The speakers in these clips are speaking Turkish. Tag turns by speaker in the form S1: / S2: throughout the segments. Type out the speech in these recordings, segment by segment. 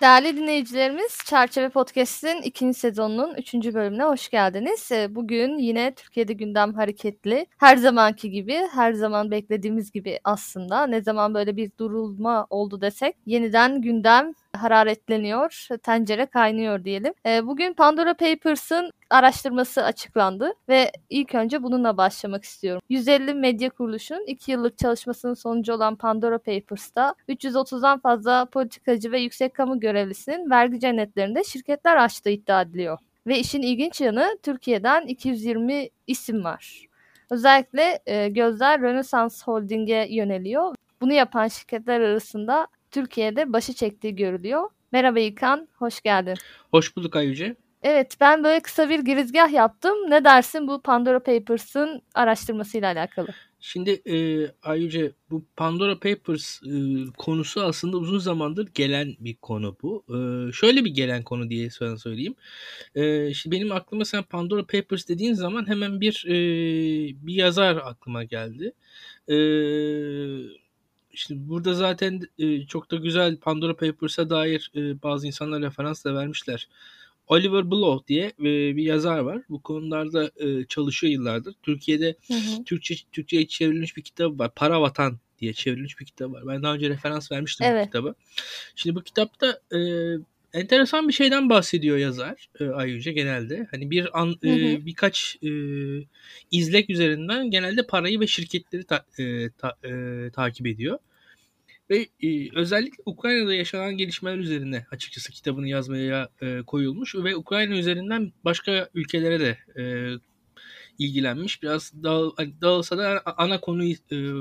S1: Değerli dinleyicilerimiz, Çerçeve Podcast'in ikinci sezonunun üçüncü bölümüne hoş geldiniz. Ee, bugün yine Türkiye'de gündem hareketli. Her zamanki gibi, her zaman beklediğimiz gibi aslında. Ne zaman böyle bir durulma oldu desek, yeniden gündem hararetleniyor, tencere kaynıyor diyelim. Ee, bugün Pandora Papers'ın araştırması açıklandı ve ilk önce bununla başlamak istiyorum. 150 medya kuruluşunun 2 yıllık çalışmasının sonucu olan Pandora Papers'ta 330'dan fazla politikacı ve yüksek kamu görevlisinin vergi cennetlerinde şirketler açtığı iddia ediliyor. Ve işin ilginç yanı Türkiye'den 220 isim var. Özellikle e, gözler Rönesans Holding'e yöneliyor. Bunu yapan şirketler arasında Türkiye'de başı çektiği görülüyor. Merhaba İlkan, hoş geldin.
S2: Hoş bulduk Ayüce.
S1: Evet, ben böyle kısa bir girizgah yaptım. Ne dersin bu Pandora Papers'ın araştırmasıyla alakalı?
S2: Şimdi e, Ayüce bu Pandora Papers e, konusu aslında uzun zamandır gelen bir konu bu. E, şöyle bir gelen konu diye sana söyleyeyim. E, şimdi benim aklıma sen Pandora Papers dediğin zaman hemen bir e, bir yazar aklıma geldi. E, işte burada zaten e, çok da güzel Pandora Papers'a dair e, bazı insanlar referans da vermişler. Oliver Blow diye e, bir yazar var. Bu konularda e, çalışıyor yıllardır. Türkiye'de hı hı. Türkçe Türkçe'ye çevrilmiş bir kitabı var. Para Vatan diye çevrilmiş bir kitap var. Ben daha önce referans vermiştim evet. bu kitaba. Şimdi bu kitapta e, enteresan bir şeyden bahsediyor yazar e, Ayyüce genelde. Hani bir an hı hı. E, birkaç e, izlek üzerinden genelde parayı ve şirketleri ta, e, ta, e, takip ediyor. Ve e, özellikle Ukrayna'da yaşanan gelişmeler üzerine açıkçası kitabını yazmaya e, koyulmuş ve Ukrayna üzerinden başka ülkelere de e, ilgilenmiş. Biraz dağıl, hani dağılsa da ana konu e,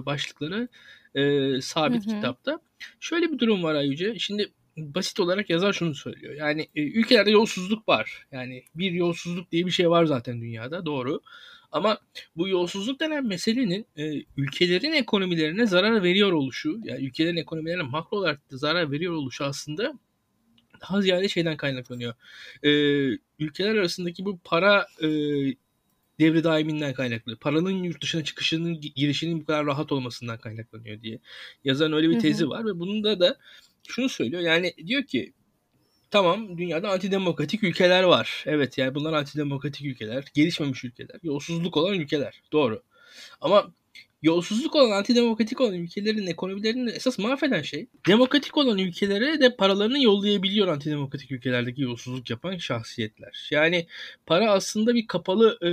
S2: başlıkları e, sabit hı hı. kitapta. Şöyle bir durum var Ayüce. Şimdi basit olarak yazar şunu söylüyor. Yani e, ülkelerde yolsuzluk var. Yani bir yolsuzluk diye bir şey var zaten dünyada doğru. Ama bu yolsuzluk denen meselenin e, ülkelerin ekonomilerine zarar veriyor oluşu, yani ülkelerin ekonomilerine makro olarak da zarar veriyor oluşu aslında daha ziyade şeyden kaynaklanıyor. E, ülkeler arasındaki bu para e, devri daiminden kaynaklı. Paranın yurt dışına çıkışının, girişinin bu kadar rahat olmasından kaynaklanıyor diye. Yazan öyle bir tezi var ve bunun da da şunu söylüyor. Yani diyor ki tamam dünyada antidemokratik ülkeler var. Evet yani bunlar antidemokratik ülkeler, gelişmemiş ülkeler, yolsuzluk olan ülkeler. Doğru. Ama yolsuzluk olan, antidemokratik olan ülkelerin ekonomilerini esas mahveden şey demokratik olan ülkelere de paralarını yollayabiliyor antidemokratik ülkelerdeki yolsuzluk yapan şahsiyetler. Yani para aslında bir kapalı e,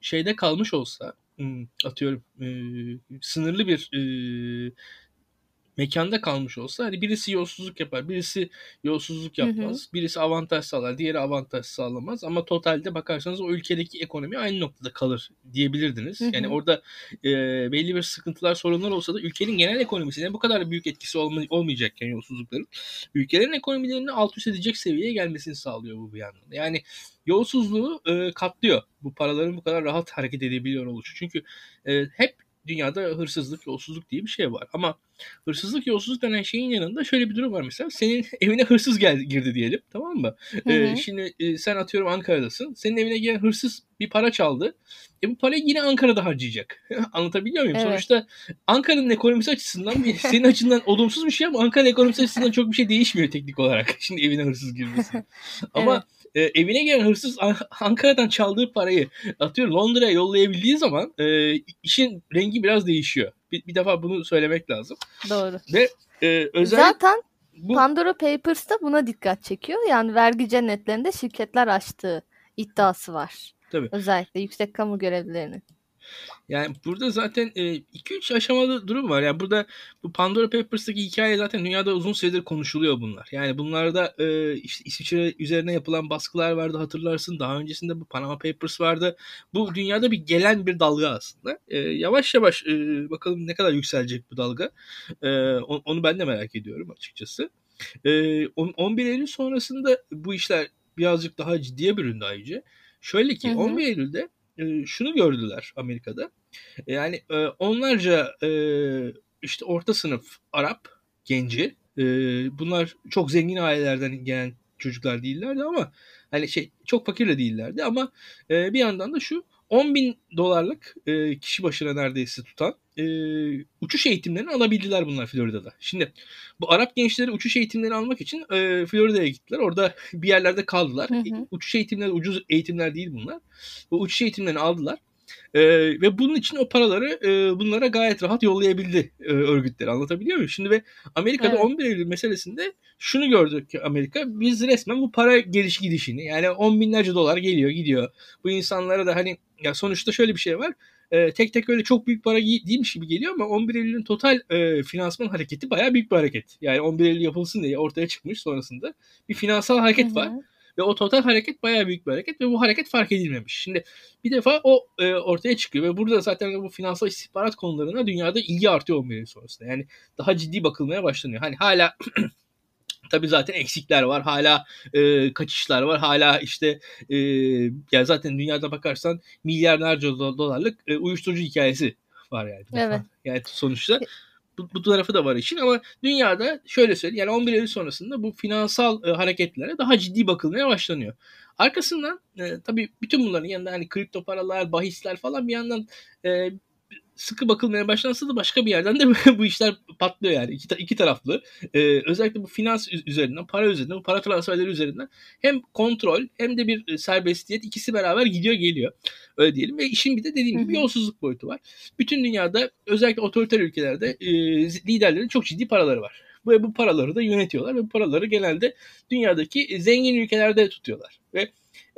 S2: şeyde kalmış olsa hmm, atıyorum e, sınırlı bir e, mekanda kalmış olsa hani birisi yolsuzluk yapar, birisi yolsuzluk yapmaz, hı hı. birisi avantaj sağlar, diğeri avantaj sağlamaz ama totalde bakarsanız o ülkedeki ekonomi aynı noktada kalır diyebilirdiniz. Hı hı. Yani orada e, belli bir sıkıntılar, sorunlar olsa da ülkenin genel ekonomisine bu kadar büyük etkisi olma, olmayacakken yolsuzlukların ülkelerin ekonomilerini alt üst edecek seviyeye gelmesini sağlıyor bu bir yandan. Yani yolsuzluğu e, katlıyor. Bu paraların bu kadar rahat hareket edebiliyor oluşu. Çünkü e, hep dünyada hırsızlık, yolsuzluk diye bir şey var. Ama hırsızlık, yolsuzluk denen şeyin yanında şöyle bir durum var mesela. Senin evine hırsız geldi, girdi diyelim tamam mı? Ee, şimdi e, sen atıyorum Ankara'dasın. Senin evine gelen hırsız bir para çaldı. E bu parayı yine Ankara'da harcayacak. Anlatabiliyor muyum? Evet. Sonuçta Ankara'nın ekonomisi açısından senin açından olumsuz bir şey ama Ankara'nın ekonomisi açısından çok bir şey değişmiyor teknik olarak. Şimdi evine hırsız girmesi. Ama evet e, evine gelen hırsız Ankara'dan çaldığı parayı atıyor Londra'ya yollayabildiği zaman e, işin rengi biraz değişiyor. Bir, bir defa bunu söylemek lazım.
S1: Doğru.
S2: Ve e, özel...
S1: Zaten bu... Pandora Papers da buna dikkat çekiyor. Yani vergi cennetlerinde şirketler açtığı iddiası var. Tabii. Özellikle yüksek kamu görevlilerinin.
S2: Yani burada zaten 2-3 e, aşamalı durum var. Yani burada bu Pandora Papers'taki hikaye zaten dünyada uzun süredir konuşuluyor bunlar. Yani bunlarda e, işte İsviçre üzerine yapılan baskılar vardı hatırlarsın. Daha öncesinde bu Panama Papers vardı. Bu dünyada bir gelen bir dalga aslında. E, yavaş yavaş e, bakalım ne kadar yükselecek bu dalga. E, onu ben de merak ediyorum açıkçası. E, 11 Eylül sonrasında bu işler birazcık daha ciddiye büründü ayrıca. Şöyle ki hı hı. 11 Eylül'de şunu gördüler Amerika'da. Yani onlarca işte orta sınıf Arap genci bunlar çok zengin ailelerden gelen çocuklar değillerdi ama hani şey çok fakir de değillerdi ama bir yandan da şu 10 bin dolarlık e, kişi başına neredeyse tutan e, uçuş eğitimlerini alabildiler bunlar Florida'da. Şimdi bu Arap gençleri uçuş eğitimleri almak için e, Florida'ya gittiler. Orada bir yerlerde kaldılar. Hı hı. Uçuş eğitimleri ucuz eğitimler değil bunlar. Bu uçuş eğitimlerini aldılar. E, ve bunun için o paraları e, bunlara gayet rahat yollayabildi e, örgütler. Anlatabiliyor muyum? Şimdi ve Amerika'da evet. 11 Eylül meselesinde şunu gördük ki Amerika biz resmen bu para geliş gidişini yani 10 binlerce dolar geliyor gidiyor. Bu insanlara da hani ya sonuçta şöyle bir şey var. E, tek tek öyle çok büyük para değilmiş gibi geliyor ama 11 Eylül'ün total e, finansman hareketi bayağı büyük bir hareket. Yani 11 Eylül yapılsın diye ortaya çıkmış sonrasında bir finansal hareket Hı-hı. var. Ve o total hareket bayağı büyük bir hareket ve bu hareket fark edilmemiş. Şimdi bir defa o e, ortaya çıkıyor ve burada zaten bu finansal istihbarat konularına dünyada ilgi artıyor 11 Eylül sonrasında. Yani daha ciddi bakılmaya başlanıyor. Hani hala Tabii zaten eksikler var. Hala e, kaçışlar var. Hala işte e, ya zaten dünyada bakarsan milyarlarca dolarlık e, uyuşturucu hikayesi var yani. Evet. Yani sonuçta bu, bu tarafı da var işin ama dünyada şöyle söyleyeyim yani 11 Eylül sonrasında bu finansal e, hareketlere daha ciddi bakılmaya başlanıyor. Arkasından e, tabii bütün bunların yanında hani kripto paralar, bahisler falan bir yandan e, sıkı bakılmaya başlansa da başka bir yerden de bu işler patlıyor yani. iki, iki taraflı. Ee, özellikle bu finans üzerinden, para üzerinden, bu para transferleri üzerinden hem kontrol hem de bir serbestiyet ikisi beraber gidiyor geliyor. Öyle diyelim. Ve işin bir de dediğim gibi yolsuzluk boyutu var. Bütün dünyada özellikle otoriter ülkelerde e, liderlerin çok ciddi paraları var. Bu, bu paraları da yönetiyorlar ve bu paraları genelde dünyadaki zengin ülkelerde tutuyorlar. Ve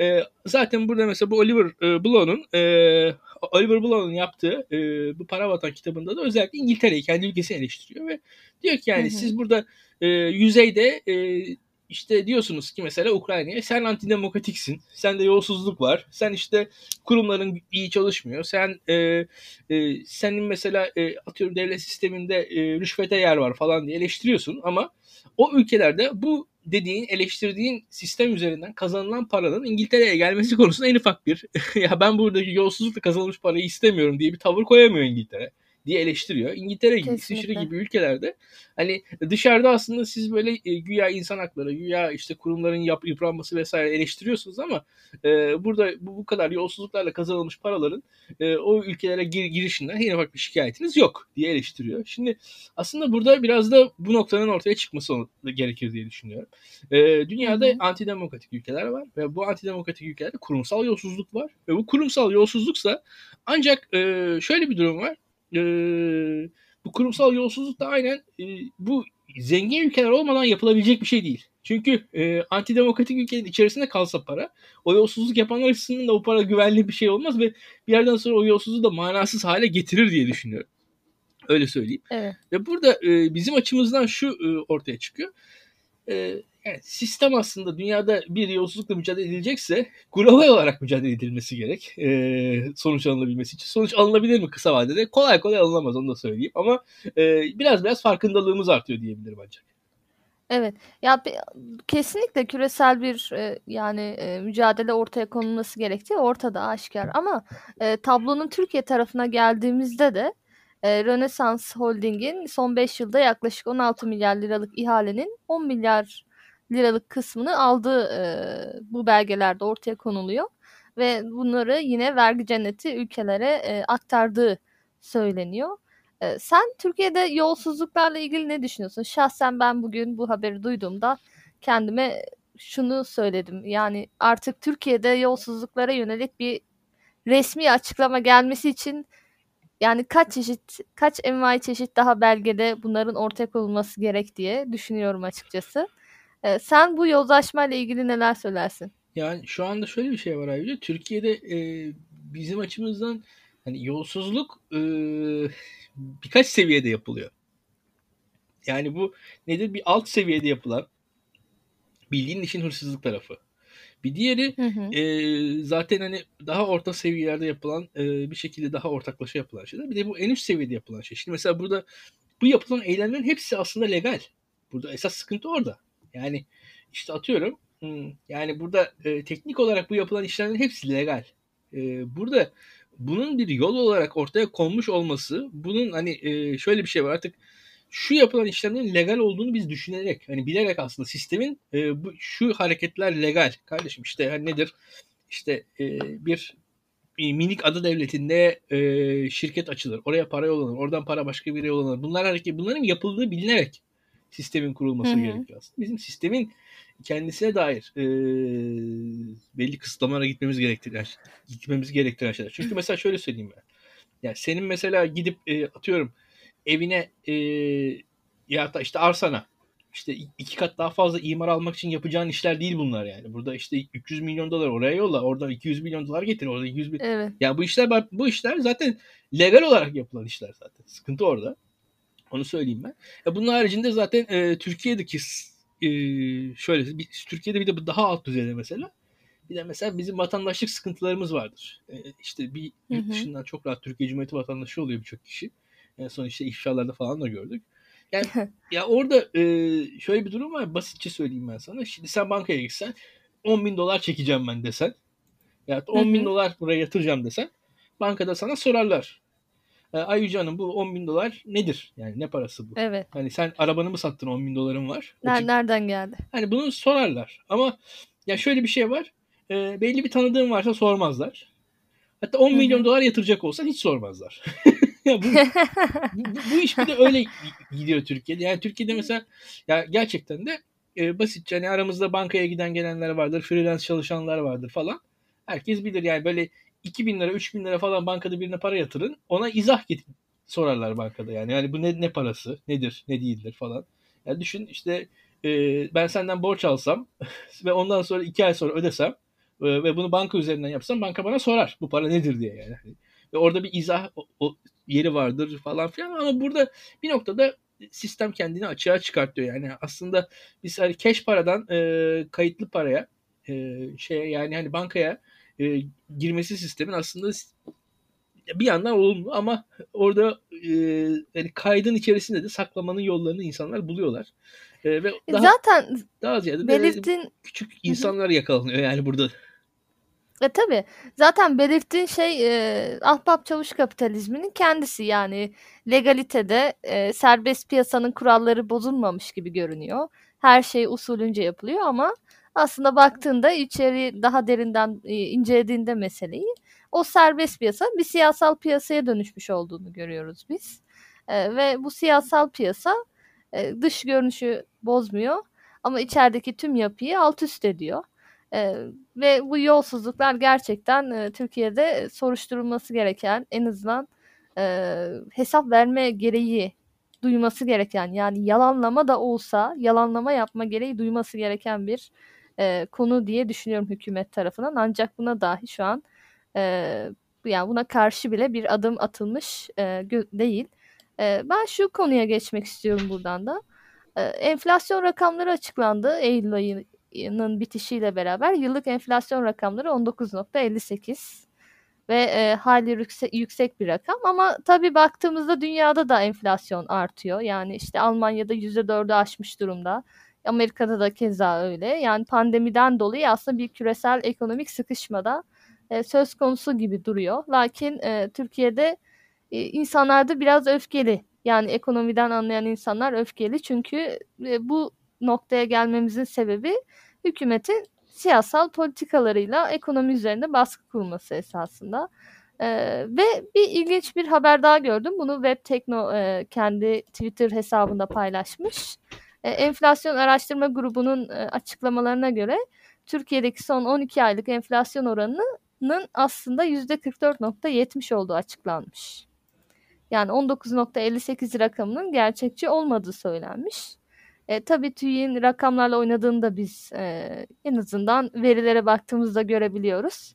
S2: e, zaten burada mesela bu Oliver e, Blow'un e, Oliver Blow'un yaptığı e, bu Para Vatan kitabında da özellikle İngiltere'yi kendi ülkesini eleştiriyor ve diyor ki yani hı hı. siz burada e, yüzeyde e, işte diyorsunuz ki mesela Ukrayna'ya sen antidemokratiksin. Sende yolsuzluk var. Sen işte kurumların iyi çalışmıyor. Sen e, e, senin mesela e, atıyorum devlet sisteminde e, rüşvete yer var falan diye eleştiriyorsun ama o ülkelerde bu dediğin, eleştirdiğin sistem üzerinden kazanılan paranın İngiltere'ye gelmesi konusunda en ufak bir ya ben buradaki yolsuzlukla kazanılmış parayı istemiyorum diye bir tavır koyamıyor İngiltere diye eleştiriyor. İngiltere gibi, İsviçre gibi ülkelerde hani dışarıda aslında siz böyle e, güya insan hakları, güya işte kurumların yap, yıpranması vesaire eleştiriyorsunuz ama e, burada bu, bu kadar yolsuzluklarla kazanılmış paraların e, o ülkelere gir, girişinden en ufak bir şikayetiniz yok diye eleştiriyor. Şimdi aslında burada biraz da bu noktanın ortaya çıkması gerekir diye düşünüyorum. E, dünyada Hı-hı. antidemokratik ülkeler var ve bu antidemokratik ülkelerde kurumsal yolsuzluk var ve bu kurumsal yolsuzluksa ancak e, şöyle bir durum var e, bu kurumsal yolsuzluk da aynen e, bu zengin ülkeler olmadan yapılabilecek bir şey değil. Çünkü e, antidemokratik ülkenin içerisinde kalsa para, o yolsuzluk yapanlar açısından da o para güvenli bir şey olmaz ve bir yerden sonra o yolsuzluğu da manasız hale getirir diye düşünüyorum. Öyle söyleyeyim. Evet. Ve burada e, bizim açımızdan şu e, ortaya çıkıyor. E, yani sistem aslında dünyada bir yolsuzlukla mücadele edilecekse global olarak mücadele edilmesi gerek. E, sonuç alınabilmesi için. Sonuç alınabilir mi kısa vadede? Kolay kolay alınamaz onu da söyleyeyim. Ama e, biraz biraz farkındalığımız artıyor diyebilirim ancak.
S1: Evet. Ya kesinlikle küresel bir e, yani e, mücadele ortaya konulması gerektiği ortada aşikar. Ama e, tablonun Türkiye tarafına geldiğimizde de e, Rönesans Holding'in son 5 yılda yaklaşık 16 milyar liralık ihalenin 10 milyar liralık kısmını aldığı e, bu belgelerde ortaya konuluyor ve bunları yine vergi cenneti ülkelere e, aktardığı söyleniyor. E, sen Türkiye'de yolsuzluklarla ilgili ne düşünüyorsun? Şahsen ben bugün bu haberi duyduğumda kendime şunu söyledim. Yani artık Türkiye'de yolsuzluklara yönelik bir resmi açıklama gelmesi için yani kaç çeşit, kaç envai çeşit daha belgede bunların ortaya konulması gerek diye düşünüyorum açıkçası. Ee, sen bu yozlaşma ile ilgili neler söylersin?
S2: Yani şu anda şöyle bir şey var ayrıca. Türkiye'de e, bizim açımızdan hani yolsuzluk e, birkaç seviyede yapılıyor. Yani bu nedir? Bir alt seviyede yapılan bildiğin işin hırsızlık tarafı. Bir diğeri hı hı. E, zaten hani daha orta seviyelerde yapılan e, bir şekilde daha ortaklaşa yapılan şeyler. Bir de bu en üst seviyede yapılan şey. Şimdi mesela burada bu yapılan eylemlerin hepsi aslında legal. Burada esas sıkıntı orada. Yani işte atıyorum yani burada e, teknik olarak bu yapılan işlemlerin hepsi legal. E, burada bunun bir yol olarak ortaya konmuş olması bunun hani e, şöyle bir şey var artık şu yapılan işlemlerin legal olduğunu biz düşünerek hani bilerek aslında sistemin e, bu şu hareketler legal kardeşim işte hani nedir işte e, bir minik ada devletinde e, şirket açılır. Oraya para yollanır. Oradan para başka bir yere yollanır. Bunlar hareket, bunların yapıldığı bilinerek sistemin kurulması Hı-hı. gerekiyor aslında. Bizim sistemin kendisine dair e, belli kısıtlamalara gitmemiz gerektiren gitmemiz gerektiren şeyler. Çünkü mesela şöyle söyleyeyim ben. Yani senin mesela gidip e, atıyorum evine e, ya da işte arsana işte iki kat daha fazla imar almak için yapacağın işler değil bunlar yani. Burada işte 300 milyon dolar oraya yolla, oradan 200 milyon dolar getir, orada 200 milyon. Evet. Ya bu işler bu işler zaten legal olarak yapılan işler zaten. Sıkıntı orada. Onu söyleyeyim ben. Ya bunun haricinde zaten e, Türkiye'deki e, şöyle bir, Türkiye'de bir de daha alt düzeyde mesela. Bir de mesela bizim vatandaşlık sıkıntılarımız vardır. E, işte bir yurt dışından çok rahat Türkiye Cumhuriyeti vatandaşı oluyor birçok kişi. En son işte ifşalarda falan da gördük. Yani ya orada e, şöyle bir durum var. Basitçe söyleyeyim ben sana. Şimdi sen bankaya gitsen 10 bin dolar çekeceğim ben desen. Ya 10 bin dolar buraya yatıracağım desen. Bankada sana sorarlar. E, Ay Yüce Hanım bu 10 bin dolar nedir? Yani ne parası bu?
S1: Evet.
S2: Hani sen arabanı mı sattın 10 bin doların var?
S1: Nereden geldi?
S2: Hani bunu sorarlar. Ama ya şöyle bir şey var. E, belli bir tanıdığın varsa sormazlar. Hatta 10 Hı-hı. milyon dolar yatıracak olsan hiç sormazlar. ya bu, bu, bu iş bir de öyle gidiyor Türkiye'de. Yani Türkiye'de mesela ya gerçekten de e, basitçe hani aramızda bankaya giden gelenler vardır, freelance çalışanlar vardır falan. Herkes bilir yani böyle 2000 lira 3000 lira falan bankada birine para yatırın. Ona izah get sorarlar bankada yani. Yani bu ne, ne parası, nedir, ne değildir falan. Yani düşün işte e, ben senden borç alsam ve ondan sonra 2 ay sonra ödesem e, ve bunu banka üzerinden yapsam banka bana sorar bu para nedir diye yani. Ve orada bir izah o, o yeri vardır falan filan ama burada bir noktada sistem kendini açığa çıkartıyor. Yani aslında biz hani cash paradan e, kayıtlı paraya e, şey yani hani bankaya e, girmesi sistemin aslında bir yandan olumlu ama orada e, yani kaydın içerisinde de saklamanın yollarını insanlar buluyorlar. E, ve
S1: daha, Zaten
S2: daha ziyade belirtin... küçük insanlar yakalanıyor yani burada.
S1: E tabi. Zaten belirttiğin şey e, ahbap çavuş kapitalizminin kendisi yani legalitede e, serbest piyasanın kuralları bozulmamış gibi görünüyor. Her şey usulünce yapılıyor ama aslında baktığında içeri daha derinden e, incelediğinde meseleyi o serbest piyasa bir siyasal piyasaya dönüşmüş olduğunu görüyoruz biz. E, ve bu siyasal piyasa e, dış görünüşü bozmuyor ama içerideki tüm yapıyı alt üst ediyor. E, ve bu yolsuzluklar gerçekten e, Türkiye'de soruşturulması gereken en azından e, hesap verme gereği duyması gereken yani yalanlama da olsa yalanlama yapma gereği duyması gereken bir e, konu diye düşünüyorum hükümet tarafından. Ancak buna dahi şu an e, yani buna karşı bile bir adım atılmış e, değil. E, ben şu konuya geçmek istiyorum buradan da. E, enflasyon rakamları açıklandı Eylül ayının bitişiyle beraber. Yıllık enflasyon rakamları 19.58 ve e, hali yüksek, yüksek bir rakam ama tabii baktığımızda dünyada da enflasyon artıyor. Yani işte Almanya'da %4'ü aşmış durumda. Amerika'da da keza öyle. Yani pandemiden dolayı aslında bir küresel ekonomik sıkışmada e, söz konusu gibi duruyor. Lakin e, Türkiye'de e, insanlar da biraz öfkeli. Yani ekonomiden anlayan insanlar öfkeli. Çünkü e, bu noktaya gelmemizin sebebi hükümetin siyasal politikalarıyla ekonomi üzerinde baskı kurması esasında. Ee, ve bir ilginç bir haber daha gördüm. Bunu Web Tekno e, kendi Twitter hesabında paylaşmış. E, enflasyon Araştırma Grubu'nun e, açıklamalarına göre Türkiye'deki son 12 aylık enflasyon oranının aslında %44.70 olduğu açıklanmış. Yani 19.58 rakamının gerçekçi olmadığı söylenmiş. E, tabii TÜİ'nin rakamlarla oynadığını da biz e, en azından verilere baktığımızda görebiliyoruz.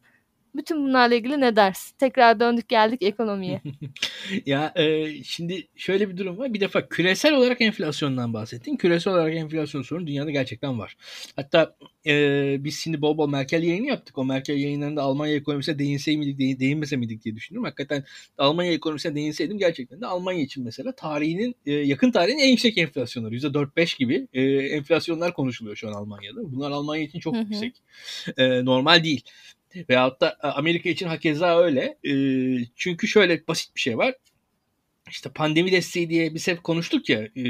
S1: Bütün bunlarla ilgili ne dersin? Tekrar döndük geldik ekonomiye.
S2: ya e, şimdi şöyle bir durum var. Bir defa küresel olarak enflasyondan bahsettin. Küresel olarak enflasyon sorunu dünyada gerçekten var. Hatta e, biz şimdi bol bol Merkel yayını yaptık. O Merkel yayınlarında Almanya ekonomisine değinsey miydik, değin, değinmese miydik diye düşündüm. Hakikaten Almanya ekonomisine değinseydim gerçekten de Almanya için mesela tarihinin e, yakın tarihin en yüksek enflasyonları. %4-5 gibi e, enflasyonlar konuşuluyor şu an Almanya'da. Bunlar Almanya için çok yüksek. E, normal değil. Veyahut da e, Amerika için hakeza öyle. E, çünkü şöyle basit bir şey var. İşte pandemi desteği diye biz hep konuştuk ya e,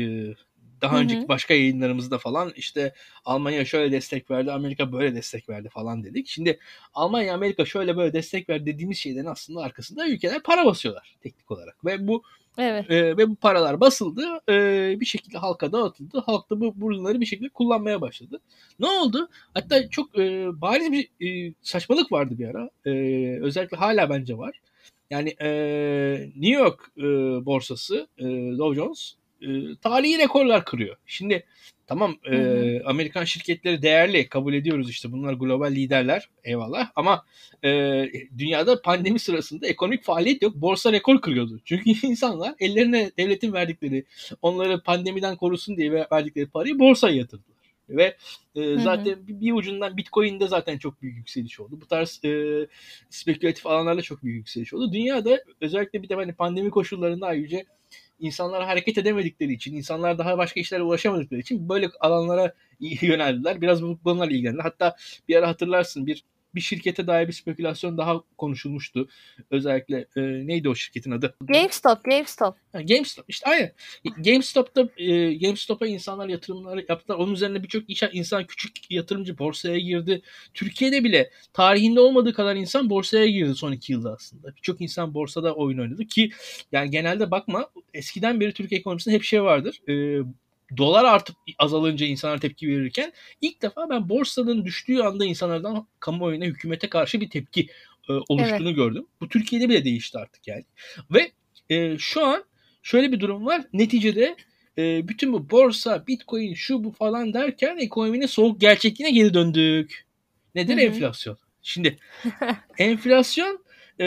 S2: daha önceki başka yayınlarımızda falan işte Almanya şöyle destek verdi, Amerika böyle destek verdi falan dedik. Şimdi Almanya, Amerika şöyle böyle destek verdi dediğimiz şeylerin aslında arkasında ülkeler para basıyorlar teknik olarak. Ve bu
S1: Evet.
S2: E, ve bu paralar basıldı. E, bir şekilde halka dağıtıldı. Halk da bu bunları bir şekilde kullanmaya başladı. Ne oldu? Hatta çok e, bariz bir e, saçmalık vardı bir ara. E, özellikle hala bence var. Yani e, New York e, borsası e, Dow Jones e, tarihi rekorlar kırıyor. Şimdi tamam e. Amerikan şirketleri değerli kabul ediyoruz işte bunlar global liderler eyvallah ama e, dünyada pandemi sırasında ekonomik faaliyet yok borsa rekor kırıyordu. Çünkü insanlar ellerine devletin verdikleri onları pandemiden korusun diye verdikleri parayı borsaya yatırdılar. Ve e, zaten hı hı. Bir, bir ucundan Bitcoin'de zaten çok büyük yükseliş oldu. Bu tarz e, spekülatif alanlarla çok büyük yükseliş oldu. Dünyada özellikle bir de hani pandemi koşullarında ayrıca insanlar hareket edemedikleri için, insanlar daha başka işlere ulaşamadıkları için böyle alanlara yöneldiler. Biraz bu konularla ilgilendiler. Hatta bir ara hatırlarsın bir bir şirkete dair bir spekülasyon daha konuşulmuştu. Özellikle e, neydi o şirketin adı?
S1: GameStop, GameStop.
S2: Ha, GameStop işte aynen. GameStop'ta e, GameStop'a insanlar yatırımları yaptılar. Onun üzerine birçok insan küçük yatırımcı borsaya girdi. Türkiye'de bile tarihinde olmadığı kadar insan borsaya girdi son iki yılda aslında. Birçok insan borsada oyun oynadı ki yani genelde bakma eskiden beri Türkiye ekonomisinde hep şey vardır. E, dolar artıp azalınca insanlar tepki verirken ilk defa ben borsanın düştüğü anda insanlardan kamuoyuna hükümete karşı bir tepki e, oluştuğunu evet. gördüm. Bu Türkiye'de bile değişti artık yani. Ve e, şu an şöyle bir durum var. Neticede e, bütün bu borsa, bitcoin, şu bu falan derken ekonominin soğuk gerçekliğine geri döndük. Nedir Hı-hı. enflasyon? Şimdi enflasyon e,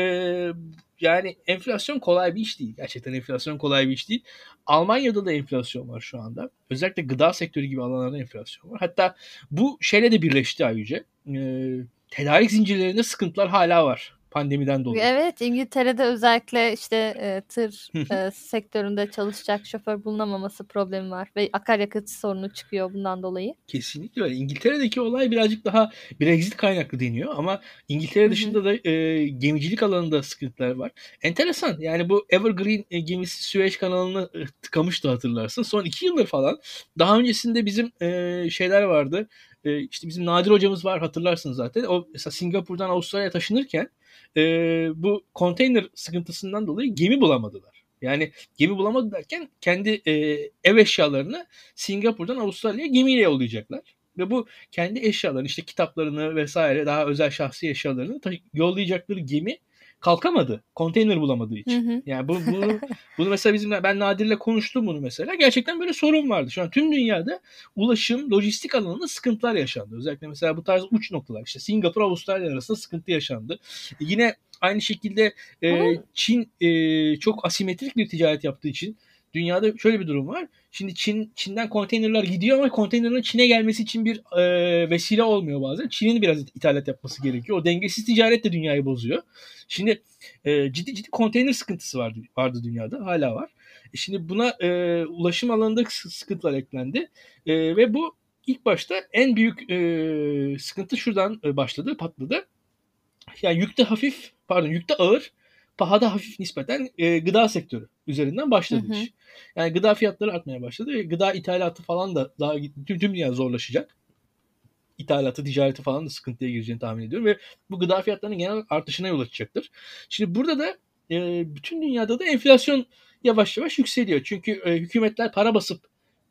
S2: yani enflasyon kolay bir iş değil. Gerçekten enflasyon kolay bir iş değil. Almanya'da da enflasyon var şu anda. Özellikle gıda sektörü gibi alanlarda enflasyon var. Hatta bu şeyle de birleşti ayrıca. Ee, tedarik zincirlerinde sıkıntılar hala var pandemiden dolayı.
S1: Evet İngiltere'de özellikle işte e, tır e, sektöründe çalışacak şoför bulunamaması problemi var ve akaryakıt sorunu çıkıyor bundan dolayı.
S2: Kesinlikle öyle. İngiltere'deki olay birazcık daha Brexit kaynaklı deniyor ama İngiltere dışında da e, gemicilik alanında sıkıntılar var. Enteresan yani bu Evergreen e, gemisi Süveyş kanalını e, tıkamıştı hatırlarsın. Son iki yıldır falan. Daha öncesinde bizim e, şeyler vardı. E, işte bizim Nadir hocamız var hatırlarsınız zaten. O mesela Singapur'dan Avustralya'ya taşınırken e, bu konteyner sıkıntısından dolayı gemi bulamadılar. Yani gemi bulamadı derken kendi e, ev eşyalarını Singapur'dan Avustralya'ya gemiyle yollayacaklar. Ve bu kendi eşyalarını işte kitaplarını vesaire daha özel şahsi eşyalarını yollayacakları gemi kalkamadı. Konteyner bulamadığı için. Hı hı. Yani bu, bunu, bunu mesela bizim ben Nadir'le konuştum bunu mesela. Gerçekten böyle sorun vardı. Şu an tüm dünyada ulaşım, lojistik alanında sıkıntılar yaşandı. Özellikle mesela bu tarz uç noktalar işte Singapur, Avustralya arasında sıkıntı yaşandı. Yine aynı şekilde e, Çin e, çok asimetrik bir ticaret yaptığı için dünyada şöyle bir durum var. Şimdi Çin Çin'den konteynerler gidiyor ama konteynerlerin Çin'e gelmesi için bir e, vesile olmuyor bazen. Çin'in biraz ithalat yapması gerekiyor. O dengesiz ticaret de dünyayı bozuyor. Şimdi e, ciddi ciddi konteyner sıkıntısı vardı vardı dünyada. Hala var. E şimdi buna e, ulaşım alanında sıkıntılar eklendi. E, ve bu ilk başta en büyük e, sıkıntı şuradan e, başladı, patladı. Yani yükte hafif, pardon yükte ağır pahada hafif nispeten e, gıda sektörü üzerinden başladı hı hı. iş. Yani gıda fiyatları artmaya başladı ve gıda ithalatı falan da daha tüm, tüm dünya zorlaşacak. İthalatı, ticareti falan da sıkıntıya gireceğini tahmin ediyorum ve bu gıda fiyatlarının genel artışına yol açacaktır. Şimdi burada da e, bütün dünyada da enflasyon yavaş yavaş yükseliyor. Çünkü e, hükümetler para basıp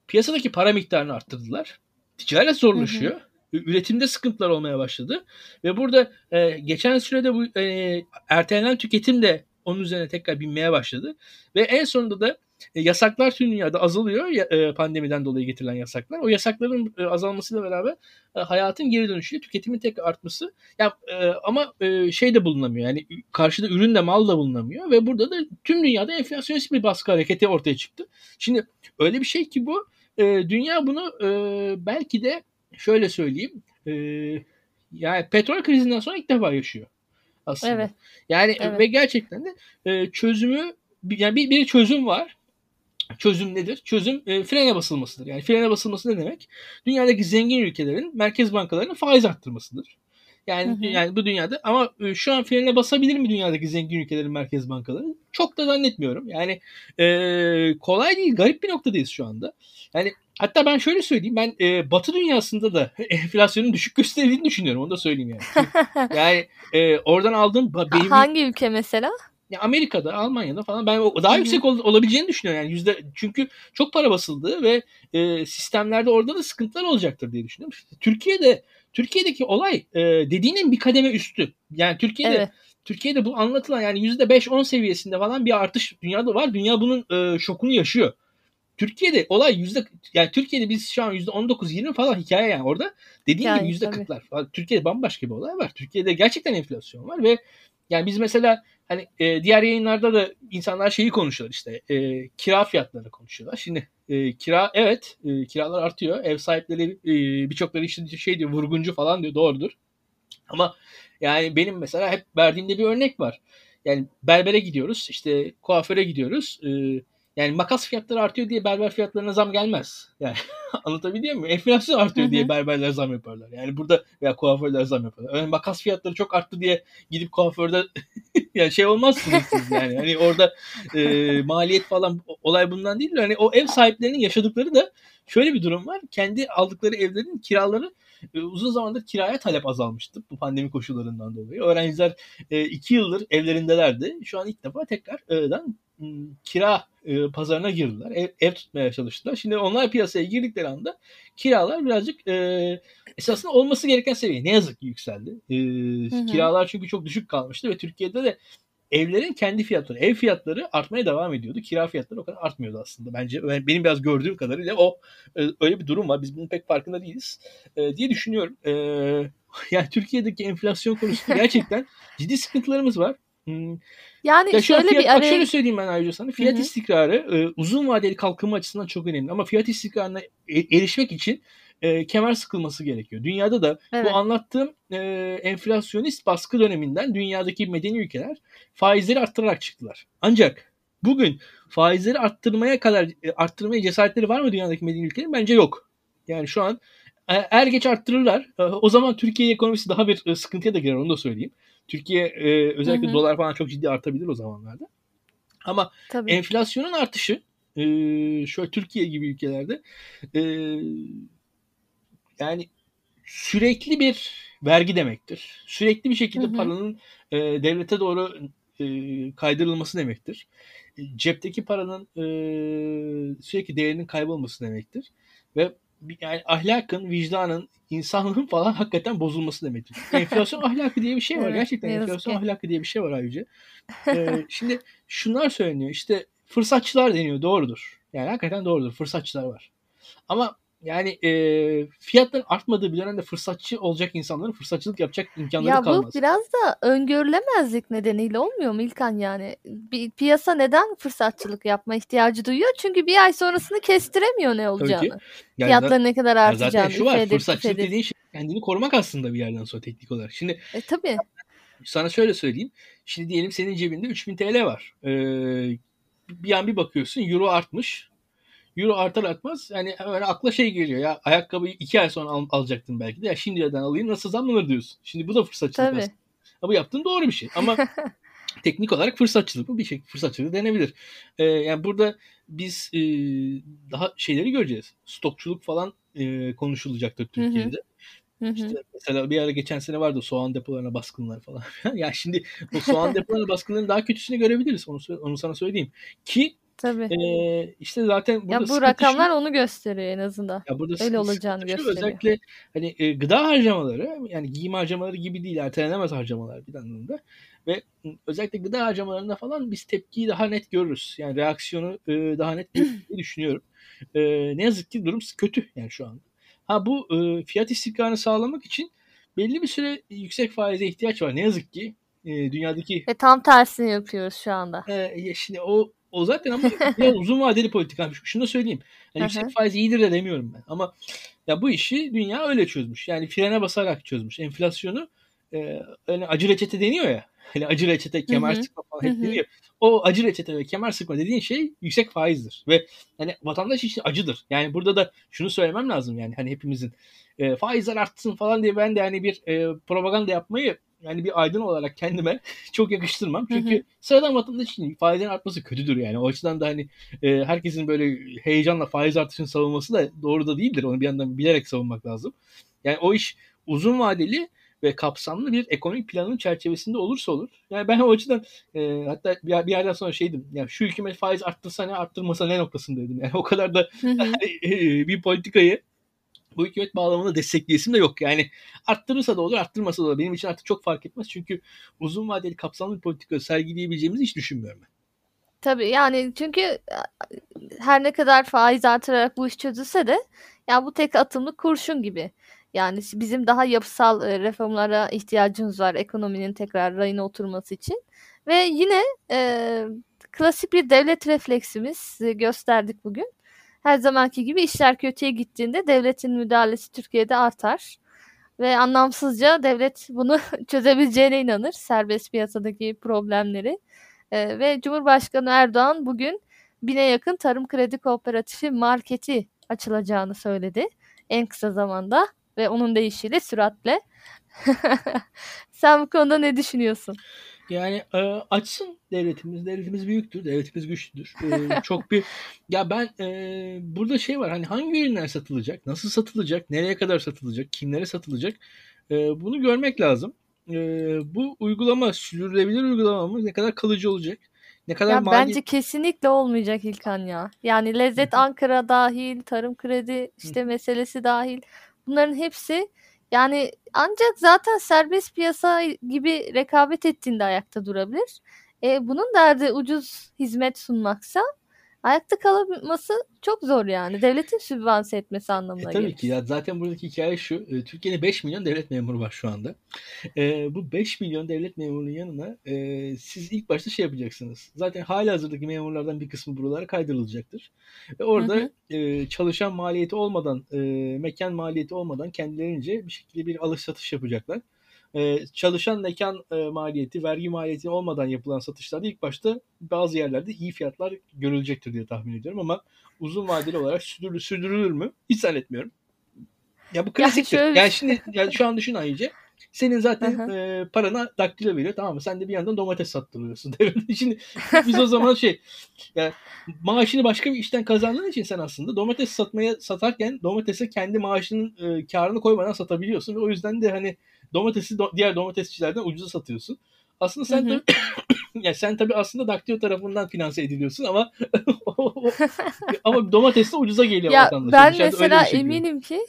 S2: piyasadaki para miktarını arttırdılar. Ticaret zorlaşıyor. Hı hı üretimde sıkıntılar olmaya başladı. Ve burada e, geçen sürede bu e, ertelenen tüketim de onun üzerine tekrar binmeye başladı. Ve en sonunda da e, yasaklar tüm dünyada azalıyor e, pandemiden dolayı getirilen yasaklar. O yasakların e, azalmasıyla beraber hayatın geri dönüşüyle tüketimin tek artması. Ya e, ama şey de bulunamıyor. Yani karşıda ürün de mal da bulunamıyor ve burada da tüm dünyada enflasyonist bir baskı hareketi ortaya çıktı. Şimdi öyle bir şey ki bu dünya bunu belki de şöyle söyleyeyim. Yani petrol krizinden sonra ilk defa yaşıyor aslında. Evet. Yani evet. ve gerçekten de e, çözümü yani bir, bir çözüm var. Çözüm nedir? Çözüm e, frene basılmasıdır. Yani frene basılması ne demek? Dünyadaki zengin ülkelerin merkez bankalarının faiz arttırmasıdır. Yani
S1: Hı hı.
S2: yani bu dünyada ama e, şu an frene basabilir mi dünyadaki zengin ülkelerin merkez bankaları? Çok da zannetmiyorum. Yani e, kolay değil. Garip bir noktadayız şu anda. Yani hatta ben şöyle söyleyeyim. Ben e, Batı dünyasında da enflasyonun düşük gösterildiğini düşünüyorum. Onu da söyleyeyim yani. yani e, oradan aldığım benim
S1: Hangi ülke mesela?
S2: ya Amerika'da, Almanya'da falan ben daha
S1: Hı hı.
S2: yüksek ol- olabileceğini düşünüyorum yani yüzde çünkü çok para basıldı ve e, sistemlerde orada da sıkıntılar olacaktır diye düşünüyorum. Türkiye'de Türkiye'deki olay e, dediğinin bir kademe üstü. Yani Türkiye'de
S1: Evet.
S2: Türkiye'de bu anlatılan yani yüzde 5-10 seviyesinde falan bir artış dünyada var. Dünya bunun e, şokunu yaşıyor. Türkiye'de olay yüzde yani Türkiye'de biz şu an yüzde 19-20 falan hikaye yani orada dediğin
S1: Hikaye,
S2: gibi yüzde
S1: tabii.
S2: 40'lar falan. Türkiye'de bambaşka bir olay var. Türkiye'de gerçekten enflasyon var ve yani biz mesela hani e, diğer yayınlarda da insanlar şeyi konuşuyorlar işte e, kira fiyatlarını konuşuyorlar. Şimdi e, kira evet e, kiralar artıyor. Ev sahipleri e, birçokları işte şey diyor vurguncu falan diyor doğrudur. Ama yani benim mesela hep verdiğimde bir örnek var. Yani berbere gidiyoruz işte kuaföre gidiyoruz. E, yani makas fiyatları artıyor diye berber fiyatlarına zam gelmez. Yani anlatabiliyor muyum? Enflasyon artıyor diye berberler zam yaparlar. Yani burada veya kuaförler zam yaparlar. Yani makas fiyatları çok arttı diye gidip kuaförde yani şey olmazsınız siz yani. Hani orada e, maliyet falan olay bundan değil de hani o ev sahiplerinin yaşadıkları da şöyle bir durum var. Kendi aldıkları evlerin kiraları e, uzun zamandır kiraya talep azalmıştı bu pandemi koşullarından dolayı. Öğrenciler e, iki yıldır evlerindelerdi. Şu an ilk defa tekrardan m, kira e, pazarına girdiler. Ev, ev tutmaya çalıştılar. Şimdi onlar piyasaya girdikleri anda kiralar birazcık e, esasında olması gereken seviye. Ne yazık ki yükseldi. E,
S1: Hı hı.
S2: Kiralar çünkü çok düşük kalmıştı ve Türkiye'de de evlerin kendi fiyatları, ev fiyatları artmaya devam ediyordu. Kira fiyatları o kadar artmıyordu aslında bence. Ben- Benim biraz gördüğüm kadarıyla o e, öyle bir durum var. Biz bunun pek farkında değiliz e, diye düşünüyorum. E, yani Türkiye'deki enflasyon konusunda gerçekten ciddi sıkıntılarımız var. Hmm,
S1: Yani
S2: ya
S1: şöyle
S2: fiyat,
S1: bir araya
S2: şöyle söyleyeyim ben ayrıca sana. Fiyat
S1: Hı hı.
S2: istikrarı e, uzun vadeli kalkınma açısından çok önemli. Ama fiyat istikrarına e- erişmek için e, kemer sıkılması gerekiyor. Dünyada da
S1: evet.
S2: bu anlattığım e, enflasyonist baskı döneminden dünyadaki medeni ülkeler faizleri arttırarak çıktılar. Ancak bugün faizleri arttırmaya kadar e, arttırmaya cesaretleri var mı dünyadaki medeni ülkelerin? Bence yok. Yani şu an e, er geç arttırırlar. O zaman Türkiye ekonomisi daha bir sıkıntıya da girer onu da söyleyeyim. Türkiye e, özellikle
S1: Hı hı.
S2: dolar falan çok ciddi artabilir o zamanlarda. Ama
S1: Tabii.
S2: enflasyonun artışı e, şöyle Türkiye gibi ülkelerde e, yani sürekli bir vergi demektir. Sürekli bir şekilde
S1: Hı hı.
S2: paranın e, devlete doğru e, kaydırılması demektir. E, cepteki paranın e, sürekli değerinin kaybolması demektir. Ve yani ahlakın, vicdanın, insanlığın falan hakikaten bozulması demektir. Enflasyon ahlakı diye bir şey var.
S1: Evet,
S2: Gerçekten enflasyon
S1: ki.
S2: ahlakı diye bir şey var ayrıca. E, şimdi şunlar söyleniyor. İşte fırsatçılar deniyor. Doğrudur. Yani hakikaten doğrudur. Fırsatçılar var. Ama yani e, fiyatların artmadığı bir dönemde fırsatçı olacak insanların fırsatçılık yapacak imkanları
S1: Ya bu
S2: kalmaz.
S1: biraz da öngörülemezlik nedeniyle olmuyor mu İlkan yani? Bir piyasa neden fırsatçılık yapma ihtiyacı duyuyor? Çünkü bir ay sonrasını kestiremiyor ne
S2: Tabii ki.
S1: olacağını.
S2: Yani
S1: Fiyatların ne kadar
S2: ya zaten
S1: artacağını.
S2: şu var. Fırsatçılık dediğin şey kendini korumak aslında bir yerden sonra teknik olarak. Şimdi
S1: E tabii.
S2: sana şöyle söyleyeyim. Şimdi diyelim senin cebinde 3000 TL var. Ee, bir an bir bakıyorsun euro artmış. Euro artar artmaz yani hemen akla şey geliyor ya ayakkabıyı 2 ay sonra al, alacaktın belki de ya şimdiden alayım nasıl zamlanır diyorsun. Şimdi bu da fırsatçılık
S1: Tabii.
S2: aslında. Bu yaptığın doğru bir şey ama teknik olarak fırsatçılık bu bir şey fırsatçılık denebilir. Ee, yani burada biz e, daha şeyleri göreceğiz. Stokçuluk falan e, konuşulacaktır
S1: Hı hı.
S2: Türkiye'de.
S1: Hı hı.
S2: İşte mesela bir ara geçen sene vardı soğan depolarına baskınlar falan. ya şimdi o soğan depolarına baskınların daha kötüsünü görebiliriz. Onu, onu sana söyleyeyim. Ki
S1: Tabii.
S2: e, işte zaten burada
S1: Ya bu rakamlar
S2: şu.
S1: onu gösteriyor en azından.
S2: Ya burada
S1: Öyle olacağını
S2: şu,
S1: gösteriyor.
S2: özellikle hani e, gıda harcamaları yani giyim harcamaları gibi değil ertelenemez harcamalar bir anlamda ve özellikle gıda harcamalarında falan biz tepkiyi daha net görürüz. Yani reaksiyonu e, daha net görürüz diye düşünüyorum. E, ne yazık ki durum kötü yani şu anda. Ha bu e, fiyat istikrarını sağlamak için belli bir süre yüksek faize ihtiyaç var. Ne yazık ki e, dünyadaki
S1: Ve tam tersini yapıyoruz şu anda.
S2: e, şimdi o o zaten ama biraz uzun vadeli politika. Şunu da söyleyeyim. Yani yüksek faiz iyidir de demiyorum ben. Ama ya bu işi dünya öyle çözmüş. Yani frene basarak çözmüş. Enflasyonu e, hani acı reçete deniyor ya. Hani acı reçete, kemer sıkma falan hep deniyor. O acı reçete ve kemer sıkma dediğin şey yüksek faizdir. Ve hani vatandaş için acıdır. Yani burada da şunu söylemem lazım yani hani hepimizin e, faizler artsın falan diye ben de hani bir e, propaganda yapmayı yani bir aydın olarak kendime çok yakıştırmam. Çünkü hı hı. sıradan vatandaş için faizlerin artması kötüdür yani. O açıdan da hani e, herkesin böyle heyecanla faiz artışını savunması da doğru da değildir. Onu bir yandan bilerek savunmak lazım. Yani o iş uzun vadeli ve kapsamlı bir ekonomik planın çerçevesinde olursa olur. Yani ben o açıdan e, hatta bir, bir yerden sonra şeydim. Yani şu hükümet faiz arttırsa ne arttırmasa ne noktasındaydım. Yani o kadar da e, bir politikayı bu hükümet bağlamında destekleyesim de yok. Yani arttırırsa da olur, arttırmasa da olur. Benim için artık çok fark etmez. Çünkü uzun vadeli kapsamlı bir politika sergileyebileceğimizi hiç düşünmüyorum ben.
S1: Tabii yani çünkü her ne kadar faiz artırarak bu iş çözülse de ya bu tek atımlık kurşun gibi. Yani bizim daha yapısal reformlara ihtiyacımız var ekonominin tekrar rayına oturması için. Ve yine e, klasik bir devlet refleksimiz gösterdik bugün. Her zamanki gibi işler kötüye gittiğinde devletin müdahalesi Türkiye'de artar. Ve anlamsızca devlet bunu çözebileceğine inanır. Serbest piyasadaki problemleri. E, ve Cumhurbaşkanı Erdoğan bugün bine yakın tarım kredi kooperatifi marketi açılacağını söyledi. En kısa zamanda ve onun değişiyle süratle. Sen bu konuda ne düşünüyorsun?
S2: Yani e, açsın devletimiz. Devletimiz büyüktür. Devletimiz güçlüdür. E, çok bir ya ben e, burada şey var hani hangi ürünler satılacak? Nasıl satılacak? Nereye kadar satılacak? Kimlere satılacak? E, bunu görmek lazım. E, bu uygulama sürdürülebilir uygulama mı? Ne kadar kalıcı olacak? Ne kadar
S1: ya mali... Bence kesinlikle olmayacak İlkan ya. Yani Lezzet Ankara dahil, Tarım Kredi işte meselesi dahil. Bunların hepsi yani ancak zaten serbest piyasa gibi rekabet ettiğinde ayakta durabilir. E, bunun derdi ucuz hizmet sunmaksa ayakta kalması çok zor yani. Devletin sübvanse etmesi anlamına
S2: e, tabii gelir. ki ya zaten buradaki hikaye şu. E, Türkiye'de 5 milyon devlet memuru var şu anda. E, bu 5 milyon devlet memurunun yanına e, siz ilk başta şey yapacaksınız. Zaten hali hazırdaki memurlardan bir kısmı buralara kaydırılacaktır. Ve orada hı hı. E, çalışan maliyeti olmadan, e, mekan maliyeti olmadan kendilerince bir şekilde bir alış satış yapacaklar e, çalışan mekan e, maliyeti, vergi maliyeti olmadan yapılan satışlarda ilk başta bazı yerlerde iyi fiyatlar görülecektir diye tahmin ediyorum ama uzun vadeli olarak sürdürülür, sürdürülür mü? Hiç zannetmiyorum. Ya bu klasiktir. Yani, şöyle... yani şimdi yani şu an düşün Ayice. Senin zaten e, parana daktilo veriyor tamam mı? Sen de bir yandan domates sattırıyorsun. Şimdi biz o zaman şey yani maaşını başka bir işten kazandığın için sen aslında domates satmaya satarken domatese kendi maaşının e, karını koymadan satabiliyorsun ve o yüzden de hani domatesi do- diğer domatesçilerden ucuza satıyorsun. Aslında sen tabii yani sen tabii aslında Daktilo tarafından finanse ediliyorsun ama ama domates de ucuza geliyor
S1: ya vatandaşa. Ben mesela şey eminim ki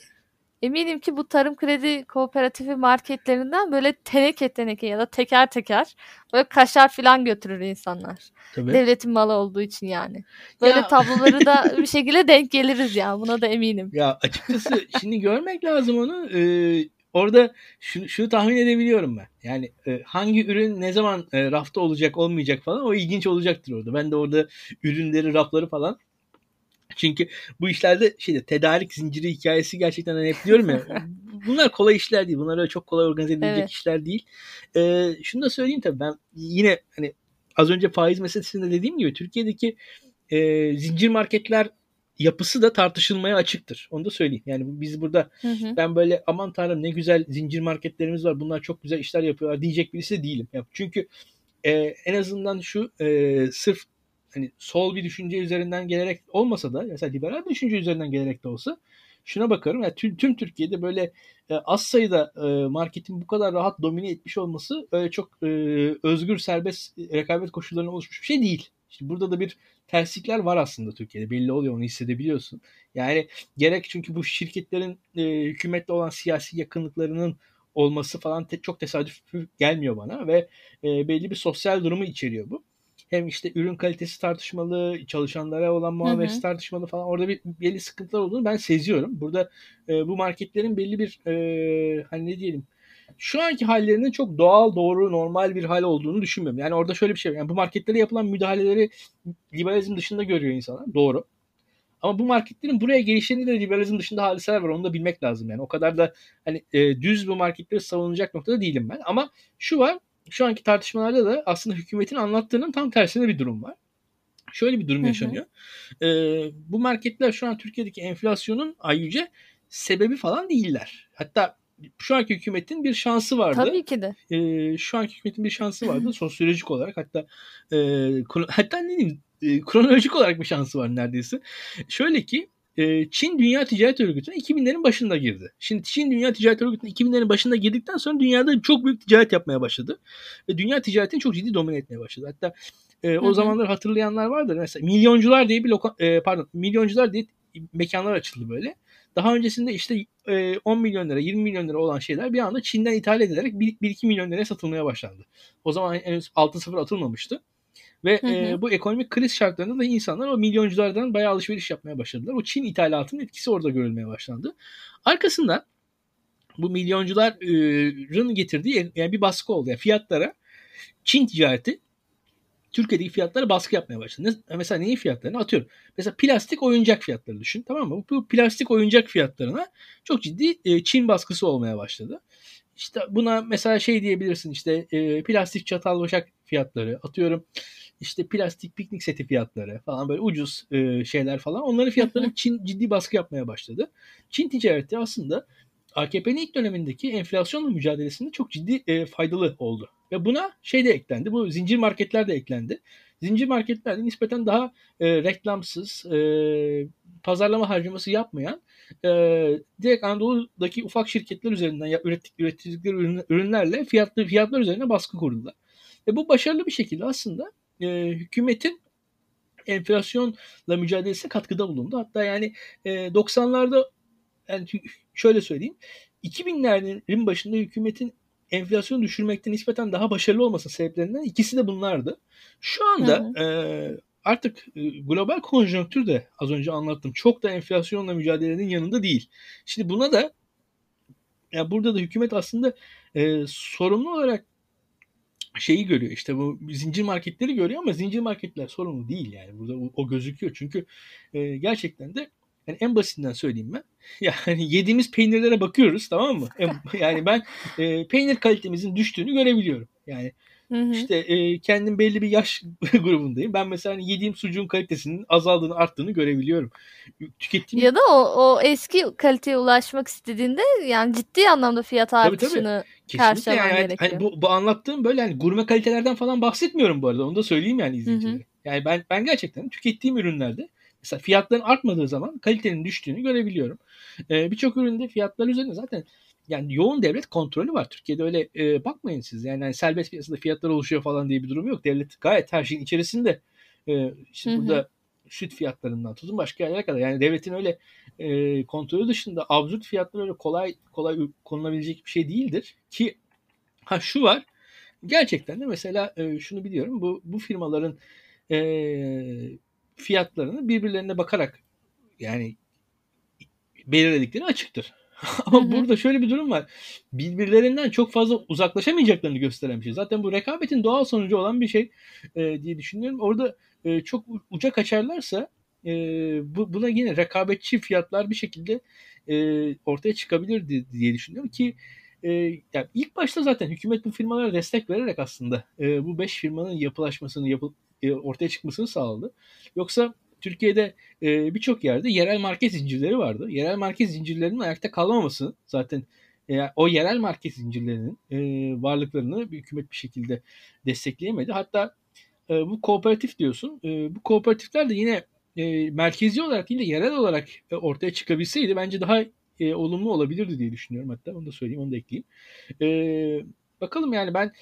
S1: eminim ki bu tarım kredi kooperatifi marketlerinden böyle teneke teneke ya da teker teker böyle kaşar falan götürür insanlar. Tabii. Devletin malı olduğu için yani. Böyle ya. tabloları da bir şekilde denk geliriz ya buna da eminim.
S2: Ya açıkçası şimdi görmek lazım onu. Ee, orada şunu, şunu tahmin edebiliyorum ben. Yani e, hangi ürün ne zaman e, rafta olacak olmayacak falan o ilginç olacaktır orada. Ben de orada ürünleri, rafları falan çünkü bu işlerde şeyde tedarik zinciri hikayesi gerçekten hani hep diyorum ya bunlar kolay işler değil. Bunlar öyle çok kolay organize edilecek evet. işler değil. Ee, şunu da söyleyeyim tabii ben yine hani az önce faiz meselesinde dediğim gibi Türkiye'deki e, zincir marketler yapısı da tartışılmaya açıktır. Onu da söyleyeyim. Yani biz burada hı hı. ben böyle aman tanrım ne güzel zincir marketlerimiz var. Bunlar çok güzel işler yapıyorlar diyecek birisi de değilim. Çünkü e, en azından şu e, sırf hani sol bir düşünce üzerinden gelerek olmasa da mesela liberal bir düşünce üzerinden gelerek de olsa şuna bakarım. Yani tüm, tüm Türkiye'de böyle e, az sayıda e, marketin bu kadar rahat domine etmiş olması öyle çok e, özgür serbest rekabet koşullarına oluşmuş bir şey değil. İşte burada da bir terslikler var aslında Türkiye'de. Belli oluyor onu hissedebiliyorsun. Yani gerek çünkü bu şirketlerin e, hükümetle olan siyasi yakınlıklarının olması falan te- çok tesadüf gelmiyor bana ve e, belli bir sosyal durumu içeriyor bu. Hem işte ürün kalitesi tartışmalı, çalışanlara olan muamelesi tartışmalı falan. Orada bir belli sıkıntılar olduğunu ben seziyorum. Burada e, bu marketlerin belli bir e, hani ne diyelim şu anki hallerinin çok doğal, doğru, normal bir hal olduğunu düşünmüyorum. Yani orada şöyle bir şey var. Yani bu marketlere yapılan müdahaleleri liberalizm dışında görüyor insanlar. Doğru. Ama bu marketlerin buraya gelişlerinde de liberalizm dışında hadiseler var. Onu da bilmek lazım yani. O kadar da hani e, düz bu marketleri savunacak noktada değilim ben. Ama şu var. Şu anki tartışmalarda da aslında hükümetin anlattığının tam tersine bir durum var. Şöyle bir durum yaşanıyor. Hı hı. E, bu marketler şu an Türkiye'deki enflasyonun ayrıca sebebi falan değiller. Hatta şu anki hükümetin bir şansı vardı.
S1: Tabii ki de.
S2: E, şu anki hükümetin bir şansı vardı sosyolojik olarak hatta e, hatta ne diyeyim e, kronolojik olarak bir şansı var neredeyse. Şöyle ki e, Çin Dünya Ticaret Örgütü'ne 2000'lerin başında girdi. Şimdi Çin Dünya Ticaret Örgütü'ne 2000'lerin başında girdikten sonra dünyada çok büyük ticaret yapmaya başladı. Ve dünya ticaretini çok ciddi domine etmeye başladı. Hatta e, o zamanlar hatırlayanlar vardır. Mesela milyoncular diye bir loka, e, pardon milyoncular diye mekanlar açıldı böyle. Daha öncesinde işte 10 milyon lira 20 milyon lira olan şeyler bir anda Çin'den ithal edilerek 1-2 milyon liraya satılmaya başlandı. O zaman henüz 6-0 atılmamıştı. Ve hı hı. E, bu ekonomik kriz şartlarında da insanlar o milyonculardan bayağı alışveriş yapmaya başladılar. O Çin ithalatının etkisi orada görülmeye başlandı. Arkasından bu milyoncuların getirdiği yani bir baskı oldu. Yani fiyatlara Çin ticareti Türkiye'deki fiyatlara baskı yapmaya başladı. Mesela neyin fiyatlarını atıyorum. Mesela plastik oyuncak fiyatları düşün tamam mı? Bu plastik oyuncak fiyatlarına çok ciddi Çin baskısı olmaya başladı. İşte buna mesela şey diyebilirsin işte e, plastik çatal başak fiyatları atıyorum işte plastik piknik seti fiyatları falan böyle ucuz e, şeyler falan onların fiyatlarını Çin ciddi baskı yapmaya başladı. Çin ticareti aslında AKP'nin ilk dönemindeki enflasyonla mücadelesinde çok ciddi e, faydalı oldu. Ve buna şey de eklendi. Bu zincir marketler de eklendi. Zincir marketlerde nispeten daha e, reklamsız, e, pazarlama harcaması yapmayan e, direkt Anadolu'daki ufak şirketler üzerinden ürettik, ürettikleri ürünlerle fiyatlı fiyatlar üzerine baskı kurdular. Ve bu başarılı bir şekilde aslında e, hükümetin enflasyonla mücadelesine katkıda bulundu. Hatta yani e, 90'larda yani şöyle söyleyeyim 2000'lerin başında hükümetin enflasyonu düşürmekte nispeten daha başarılı olması sebeplerinden ikisi de bunlardı. Şu anda e, artık e, global konjonktür de az önce anlattım. Çok da enflasyonla mücadelenin yanında değil. Şimdi buna da yani burada da hükümet aslında e, sorumlu olarak şeyi görüyor işte bu zincir marketleri görüyor ama zincir marketler sorumlu değil yani burada o, o gözüküyor çünkü e, gerçekten de yani en basitinden söyleyeyim ben. Yani yediğimiz peynirlere bakıyoruz tamam mı? Yani ben e, peynir kalitemizin düştüğünü görebiliyorum. Yani Hı hı. İşte e, kendim belli bir yaş grubundayım. Ben mesela hani yediğim sucuğun kalitesinin azaldığını, arttığını görebiliyorum.
S1: Tükettiğim... Ya da o, o eski kaliteye ulaşmak istediğinde yani ciddi anlamda fiyat artışını karşılaman yani, gerekiyor.
S2: Hani bu, bu anlattığım böyle hani gurme kalitelerden falan bahsetmiyorum bu arada. Onu da söyleyeyim yani izleyicilere. Yani ben ben gerçekten tükettiğim ürünlerde mesela fiyatların artmadığı zaman kalitenin düştüğünü görebiliyorum. Ee, Birçok üründe fiyatlar üzerinde zaten yani yoğun devlet kontrolü var. Türkiye'de öyle e, bakmayın siz. Yani, yani serbest piyasada fiyatlar oluşuyor falan diye bir durum yok. Devlet gayet her şeyin içerisinde. E, işte hı hı. burada süt fiyatlarından tutun başka yerlere kadar. Yani devletin öyle e, kontrolü dışında absürt fiyatlar öyle kolay kolay konulabilecek bir şey değildir. Ki ha şu var. Gerçekten de mesela e, şunu biliyorum. Bu bu firmaların e, fiyatlarını birbirlerine bakarak yani belirledikleri açıktır. Ama burada şöyle bir durum var. Birbirlerinden çok fazla uzaklaşamayacaklarını gösteren bir şey. Zaten bu rekabetin doğal sonucu olan bir şey e, diye düşünüyorum. Orada e, çok uca kaçarlarsa e, bu, buna yine rekabetçi fiyatlar bir şekilde e, ortaya çıkabilir diye, diye düşünüyorum ki e, yani ilk başta zaten hükümet bu firmalara destek vererek aslında e, bu beş firmanın yapılaşmasını yapı, e, ortaya çıkmasını sağladı. Yoksa Türkiye'de e, birçok yerde yerel market zincirleri vardı. Yerel market zincirlerinin ayakta kalmaması zaten e, o yerel market zincirlerinin e, varlıklarını bir hükümet bir şekilde destekleyemedi. Hatta e, bu kooperatif diyorsun. E, bu kooperatifler de yine e, merkezi olarak değil de yerel olarak e, ortaya çıkabilseydi bence daha e, olumlu olabilirdi diye düşünüyorum hatta. Onu da söyleyeyim, onu da ekleyeyim. E, bakalım yani ben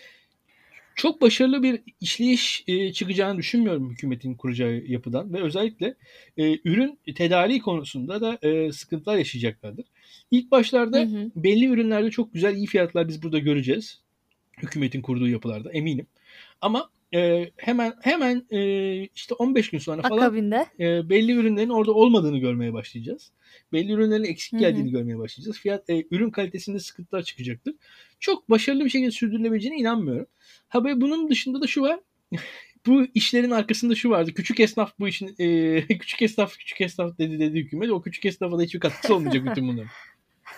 S2: çok başarılı bir işleyiş e, çıkacağını düşünmüyorum hükümetin kuracağı yapıdan ve özellikle e, ürün tedariği konusunda da e, sıkıntılar yaşayacaklardır. İlk başlarda hı hı. belli ürünlerde çok güzel iyi fiyatlar biz burada göreceğiz. Hükümetin kurduğu yapılarda eminim. Ama e, hemen hemen e, işte 15 gün sonra falan Akabinde. e, belli ürünlerin orada olmadığını görmeye başlayacağız. Belli ürünlerin eksik geldiğini Hı-hı. görmeye başlayacağız. Fiyat e, ürün kalitesinde sıkıntılar çıkacaktır. Çok başarılı bir şekilde sürdürülebileceğine inanmıyorum. Ha böyle bunun dışında da şu var. bu işlerin arkasında şu vardı. Küçük esnaf bu işin e, küçük esnaf küçük esnaf dedi dedi hükümet. O küçük esnafa da hiçbir katkısı olmayacak bütün bunların.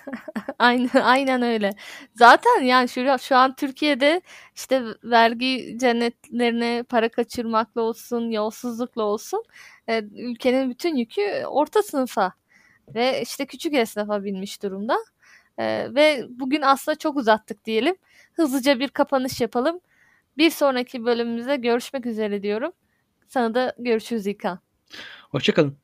S1: aynen, aynen öyle. Zaten yani şu, şu an Türkiye'de işte vergi cennetlerine para kaçırmakla olsun, yolsuzlukla olsun e, ülkenin bütün yükü orta sınıfa ve işte küçük esnafa binmiş durumda. Ee, ve bugün aslında çok uzattık diyelim. Hızlıca bir kapanış yapalım. Bir sonraki bölümümüzde görüşmek üzere diyorum. Sana da görüşürüz İlkan.
S2: Hoşçakalın.